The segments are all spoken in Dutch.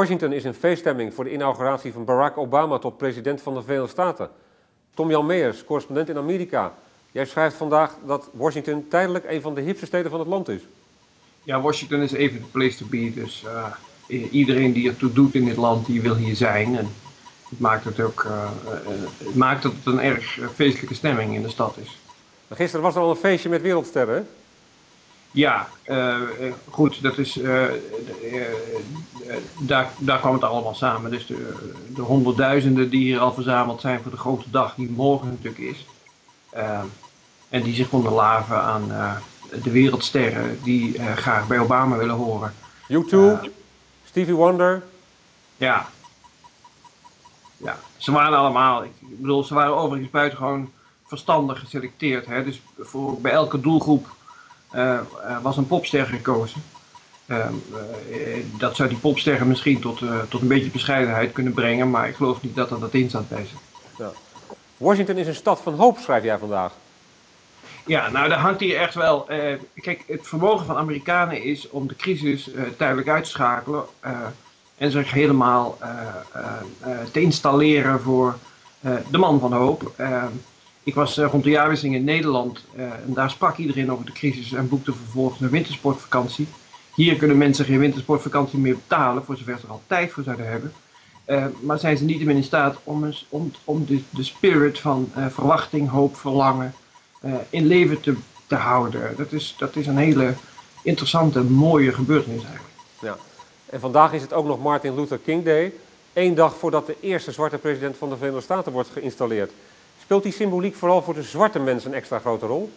Washington is in feeststemming voor de inauguratie van Barack Obama tot president van de Verenigde Staten. Tom-Jan Meers, correspondent in Amerika. Jij schrijft vandaag dat Washington tijdelijk een van de hipste steden van het land is. Ja, Washington is even de place to be. Dus uh, iedereen die ertoe doet in dit land, die wil hier zijn. En het maakt het ook uh, het maakt dat het een erg feestelijke stemming in de stad is. Gisteren was er al een feestje met wereldsterren. Ja, uh, goed, dat is, uh, daar, daar kwam het allemaal samen. Dus de, de honderdduizenden die hier al verzameld zijn voor de grote dag die morgen natuurlijk is. en die zich konden laven aan de wereldsterren die graag bij Obama willen horen. U2, Stevie Wonder. Ja. Ja, ze waren allemaal, ik bedoel, ze waren overigens buitengewoon verstandig geselecteerd. Hè? Dus voor, bij elke doelgroep was een popster gekozen. Uh, dat zou die popsterren misschien tot, tot een beetje bescheidenheid kunnen brengen, maar ik geloof niet dat er dat in zat bij ze. Ja. Washington is een stad van hoop, schrijf jij vandaag. Ja, nou daar hangt hier echt wel. kijk, het vermogen van Amerikanen is om de crisis tijdelijk uit te schakelen en zich helemaal te installeren voor de man van hoop. Ik was uh, rond de jaarwisseling in Nederland uh, en daar sprak iedereen over de crisis en boekte vervolgens een wintersportvakantie. Hier kunnen mensen geen wintersportvakantie meer betalen, voor zover ze er al tijd voor zouden hebben. Uh, maar zijn ze niet in staat om, om, om de, de spirit van verwachting, hoop, verlangen in leven te, te houden. Dat is, dat is een hele interessante, mooie gebeurtenis eigenlijk. Ja. En vandaag is het ook nog Martin Luther King Day. Eén dag voordat de eerste zwarte president van de Verenigde Staten wordt geïnstalleerd. Speelt die symboliek vooral voor de zwarte mensen een extra grote rol?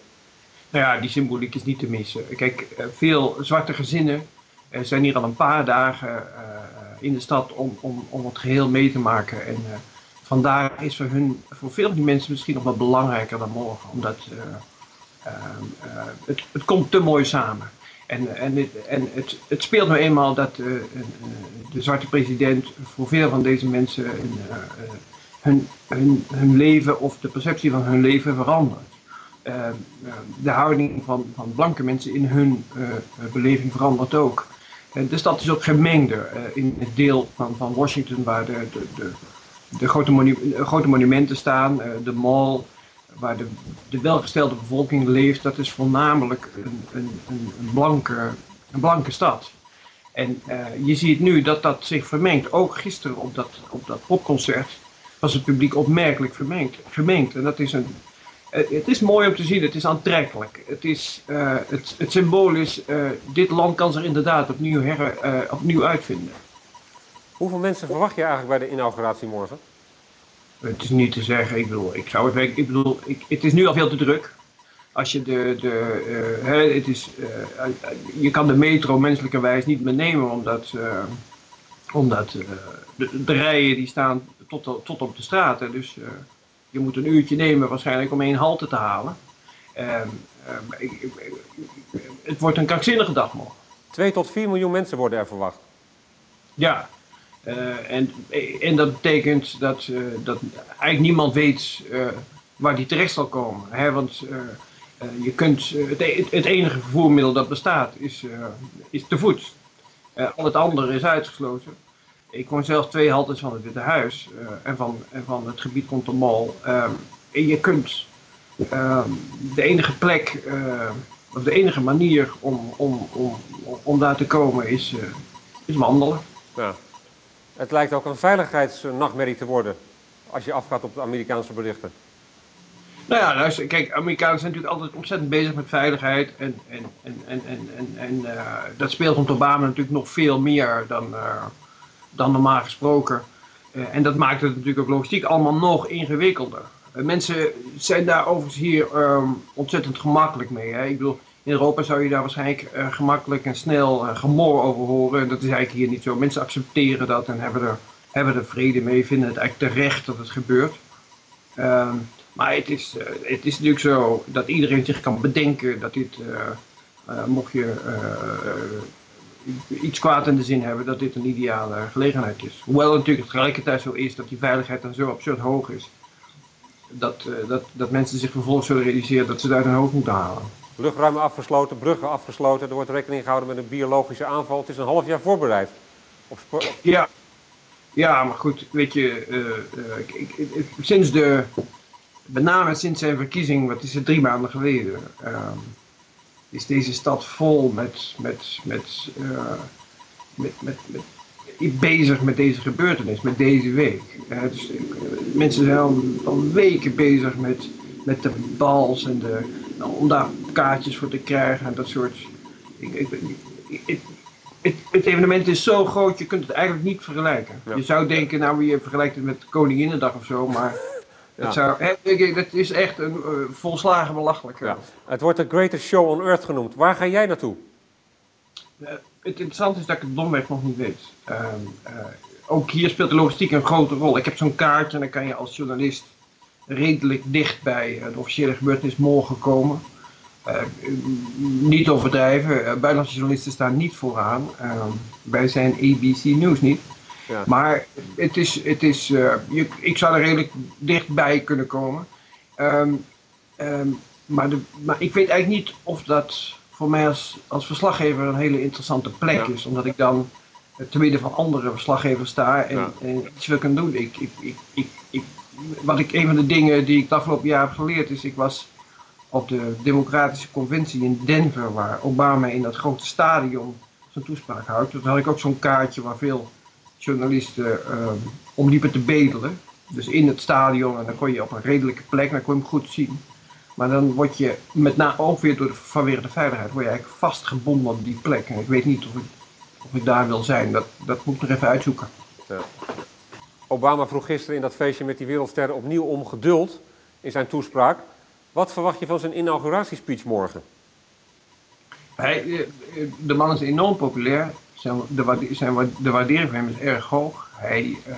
Nou ja, die symboliek is niet te missen. Kijk, eh, veel zwarte gezinnen eh, zijn hier al een paar dagen eh, in de stad om, om, om het geheel mee te maken. En vandaar is voor hun, voor veel van die mensen misschien nog wat belangrijker dan morgen. Omdat het, het komt te mooi samen. En, en, het, en het, het speelt nou eenmaal dat de zwarte president voor veel van deze mensen een, hun, hun, leven of de perceptie van hun leven verandert. Uh, de houding van, van blanke mensen in hun uh, beleving verandert ook. Uh, de stad is ook gemengder in het deel van, van Washington waar de, de, de, grote, monu grote, monumenten staan, de mall, waar de, de welgestelde bevolking leeft. Dat is voornamelijk een, een, een, een blanke, een blanke stad. En je ziet nu dat dat zich vermengt. Ook gisteren op dat, op dat popconcert was het publiek opmerkelijk vermengd. vermengd. En dat is een, het is mooi om te zien, het is aantrekkelijk. Het, is, uh, het, het symbool is, uh, dit land kan zich inderdaad opnieuw, her, uh, opnieuw uitvinden. Hoeveel mensen verwacht je eigenlijk bij de inauguratie morgen? Het is niet te zeggen, ik bedoel, ik zou het, ik bedoel ik, het is nu al veel te druk. Als je de, de hè, het is, je kan de metro menselijkerwijs niet meer nemen, omdat, omdat de, de rijen die staan tot, tot op de straten. Dus uh, je moet een uurtje nemen waarschijnlijk om één halte te halen. Uh, het wordt een krankzinnige dag morgen. 2 tot 4 miljoen mensen worden er verwacht. Ja, uh, en, en dat betekent dat, dat eigenlijk niemand weet waar die terecht zal komen. Hè? Want je kunt, het, e-, het, enige vervoermiddel dat bestaat is, is te voet. al het andere is uitgesloten. Ik woon zelf twee haltes van het Witte Huis uh, en, van, en van het gebied rond de mall. Uh, en je kunt uh, de enige plek, uh, of de enige manier om, om, om, om daar te komen is, is wandelen. Ja. Het lijkt ook een veiligheidsnachtmerrie te worden als je afgaat op de Amerikaanse berichten. Nou ja, luister, kijk, Amerikanen zijn natuurlijk altijd ontzettend bezig met veiligheid. En, en, en, en, en, en, en dat speelt rond Obama natuurlijk nog veel meer dan, dan normaal gesproken. Uh, en dat maakt het natuurlijk ook logistiek allemaal nog ingewikkelder. Uh, mensen zijn daar overigens hier um, ontzettend gemakkelijk mee. Hè? Ik bedoel, in Europa zou je daar waarschijnlijk uh, gemakkelijk en snel gemor over horen. En dat is eigenlijk hier niet zo. Mensen accepteren dat en hebben er, hebben er vrede mee, vinden het eigenlijk terecht dat het gebeurt. Um, maar het is, het is natuurlijk zo dat iedereen zich kan bedenken dat dit, mocht je iets kwaad in de zin hebben dat dit een ideale gelegenheid is. Hoewel het natuurlijk tegelijkertijd zo is dat die veiligheid dan zo absurd hoog is. Dat, uh, dat, dat mensen zich vervolgens zullen realiseren dat ze het uit hun hoofd moeten halen. Luchtruimen afgesloten, bruggen afgesloten. Er wordt rekening gehouden met een biologische aanval. Het is een half jaar voorbereid. Op? Ja. ja, maar goed, weet je, ik, ik, ik, sinds de, met name sinds zijn verkiezing, wat is het, drie maanden geleden, ehm, is deze stad vol met, met, met, met, met, met bezig met deze gebeurtenis, met deze week. dus, mensen zijn al, al, weken bezig met, met de bals en de, nou, om daar kaartjes voor te krijgen en dat soort. Ik, ik, ik, het, het, evenement is zo groot, je kunt het eigenlijk niet vergelijken. Je zou denken, nou, je vergelijkt het met Koninginnedag of zo, maar ja. zou, het, is echt een uh, volslagen belachelijk. Ja. Het wordt de greatest show on earth genoemd. Waar ga jij naartoe? Uh, het interessante is dat ik het domweg nog niet weet. Uh, ook hier speelt de logistiek een grote rol. Ik heb zo'n kaartje en dan kan je als journalist redelijk dicht bij de officiële gebeurtenis morgen komen. Uh, niet overdrijven, uh, buitenlandse journalisten staan niet vooraan. Uh, wij zijn ABC News niet. Ja. Maar het is, het is, je, ik zou er redelijk dichtbij kunnen komen. Um, um, maar, de, maar ik weet eigenlijk niet of dat voor mij als, als verslaggever een hele interessante plek is. Omdat ik dan te midden van andere verslaggevers sta en, en iets wil kunnen doen. Ik, ik, ik, ik, ik, wat ik, een van de dingen die ik het afgelopen jaar heb geleerd is, ik was op de Democratische Conventie in Denver, waar Obama in dat grote stadion zijn toespraak houdt. Toen had ik ook zo'n kaartje waar veel journalisten uh, om liepen te bedelen. Dus in het stadion en dan kon je op een redelijke plek, dan kon je hem goed zien. Maar dan word je met name ook weer door de, vanwege de veiligheid, word je eigenlijk vastgebonden op die plek. En ik weet niet of ik, of ik daar wil zijn. Dat, dat moet ik nog even uitzoeken. Ja. Obama vroeg gisteren in dat feestje met die wereldsterren opnieuw om geduld in zijn toespraak. Wat verwacht je van zijn inauguratiespeech morgen? Hij, eh, de man is enorm populair. Zijn, de, waardering van hem is erg hoog. Hij, uh,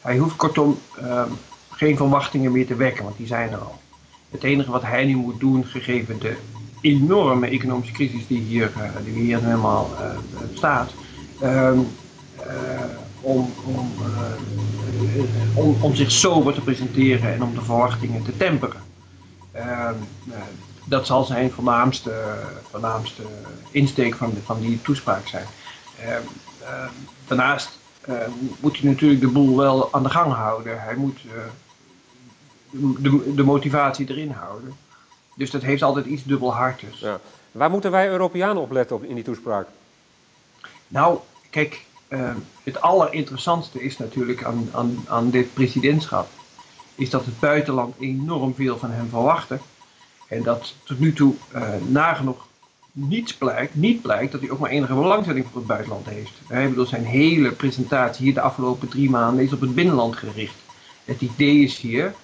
hij hoeft kortom uh, geen verwachtingen meer te wekken, want die zijn er al. Het enige wat hij nu moet doen, gegeven de enorme economische crisis die hier, uh, die hier helemaal uh, bestaat, ehm, om, zich sober te presenteren en om de verwachtingen te temperen. Ehm, dat zal zijn voornaamste, voornaamste insteek van, van die toespraak zijn. Ehm, daarnaast moet hij natuurlijk de boel wel aan de gang houden. Hij moet de, de motivatie erin houden. Dus dat heeft altijd iets dubbel hard dus. Ja. Waar moeten wij Europeanen op letten op in die toespraak? Nou, kijk, uh, het allerinteressantste is natuurlijk aan, aan, aan dit presidentschap, is dat het buitenland enorm veel van hem verwachten. En dat tot nu toe uh, nagenoeg niets blijkt, niet blijkt dat hij ook maar enige belangstelling voor het buitenland heeft. Hij bedoel, zijn hele presentatie hier de afgelopen drie maanden is op het binnenland gericht. Het idee is hier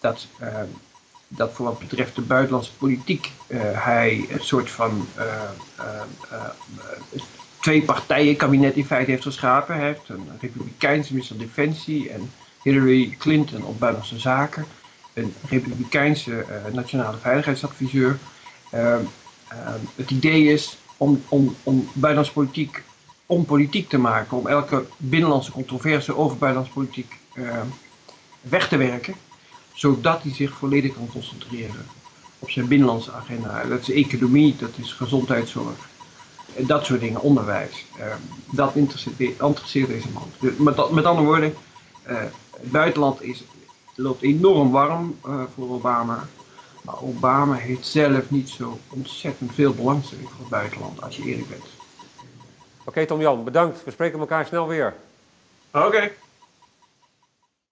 dat, uh, dat voor wat betreft de buitenlandse politiek uh, hij een soort van uh, twee partijen kabinet in feite heeft geschapen. Heeft een republikeinse minister van Defensie en Hillary Clinton op buitenlandse zaken. Een republikeinse nationale veiligheidsadviseur. het idee is om, om, om buitenlandse politiek onpolitiek te maken, om elke binnenlandse controverse over buitenlandse politiek weg te werken zodat hij zich volledig kan concentreren op zijn binnenlandse agenda. Dat is economie, dat is gezondheidszorg, dat soort dingen, onderwijs. Ehm, dat interesseert, deze man. met, met andere woorden, uh, het buitenland is, loopt enorm warm uh, voor Obama. Maar Obama heeft zelf niet zo ontzettend veel belangstelling voor het buitenland, als je eerlijk bent. Oké, Tom Jan, bedankt. We spreken elkaar snel weer. Oké.